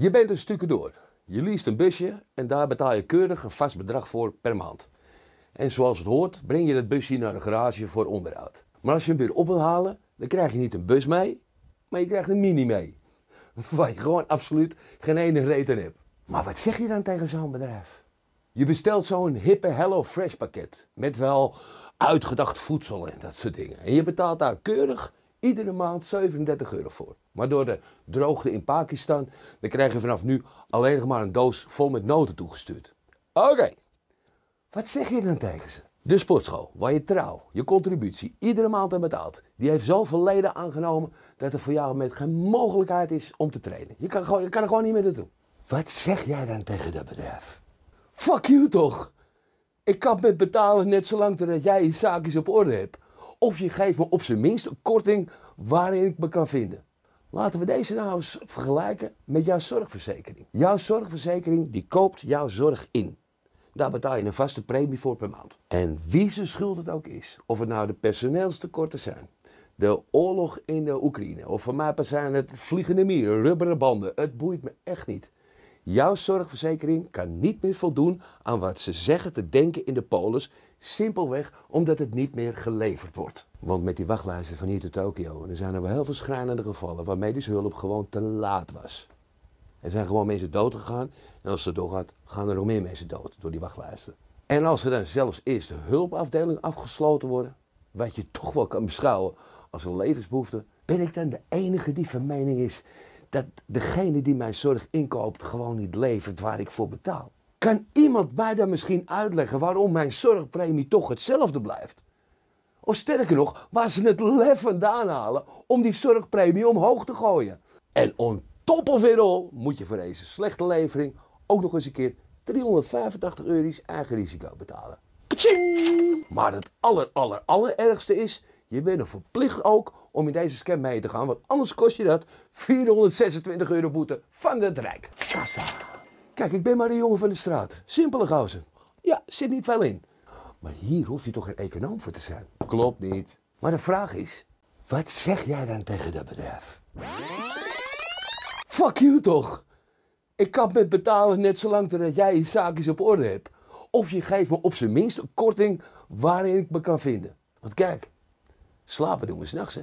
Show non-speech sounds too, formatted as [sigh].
Je bent een stukje door. Je leest een busje en daar betaal je keurig een vast bedrag voor per maand. En zoals het hoort, breng je dat busje naar de garage voor onderhoud. Maar als je hem weer op wil halen, dan krijg je niet een bus mee, maar je krijgt een mini mee. [laughs] Waar je gewoon absoluut geen ene aan hebt. Maar wat zeg je dan tegen zo'n bedrijf? Je bestelt zo'n hippe Hello Fresh pakket met wel uitgedacht voedsel en dat soort dingen. En je betaalt daar keurig iedere maand 37 euro voor. Maar door de droogte in Pakistan, dan krijg je vanaf nu alleen nog maar een doos vol met noten toegestuurd. Oké, wat zeg je dan tegen ze? De sportschool, waar je trouw, je contributie iedere maand aan betaalt, die heeft zoveel leden aangenomen dat er voor jou met geen mogelijkheid is om te trainen. Je kan, gewoon, je kan er gewoon niet meer naartoe. Wat zeg jij dan tegen dat bedrijf? Fuck you toch! Ik kan met betalen net zolang totdat jij je zaakjes op orde hebt. Of je geeft me op zijn minst een korting waarin ik me kan vinden. Laten we deze nou eens vergelijken met jouw zorgverzekering. Jouw zorgverzekering die koopt jouw zorg in. Daar betaal je een vaste premie voor per maand. En wie zijn schuld het ook is, of het nou de personeelstekorten zijn, de oorlog in de Oekraïne, of van mij zijn het vliegende mieren, rubberen banden, het boeit me echt niet. Jouw zorgverzekering kan niet meer voldoen aan wat ze zeggen te denken in de polis, simpelweg omdat het niet meer geleverd wordt. Want met die wachtlijsten van hier tot Tokio, er zijn er wel heel veel schrijnende gevallen waar medische hulp gewoon te laat was. Er zijn gewoon mensen dood gegaan en als het doorgaat, gaan er nog meer mensen dood door die wachtlijsten. En als er dan zelfs eerst de hulpafdeling afgesloten worden, wat je toch wel kan beschouwen als een levensbehoefte, ben ik dan de enige die van mening is dat degene die mijn zorg inkoopt gewoon niet levert waar ik voor betaal. Kan iemand mij dan misschien uitleggen waarom mijn zorgpremie toch hetzelfde blijft? Of sterker nog, waar ze het lef vandaan halen om die zorgpremie omhoog te gooien. En on top of it all moet je voor deze slechte levering ook nog eens een keer 385 euro's eigen risico betalen. Maar het aller, aller, allerergste is, je bent er verplicht ook om in deze scam mee te gaan, want anders kost je dat 426 euro boete van het Rijk. Kassa. Kijk, ik ben maar een jongen van de straat. Simpele gozer. Ja, zit niet veel in. Maar hier hoef je toch geen econoom voor te zijn? Klopt niet. Maar de vraag is, wat zeg jij dan tegen dat bedrijf? Fuck you toch! Ik kan met betalen net zolang totdat jij je zaakjes op orde hebt. Of je geeft me op zijn minst een korting waarin ik me kan vinden. Want kijk, slapen doen we s'nachts hè.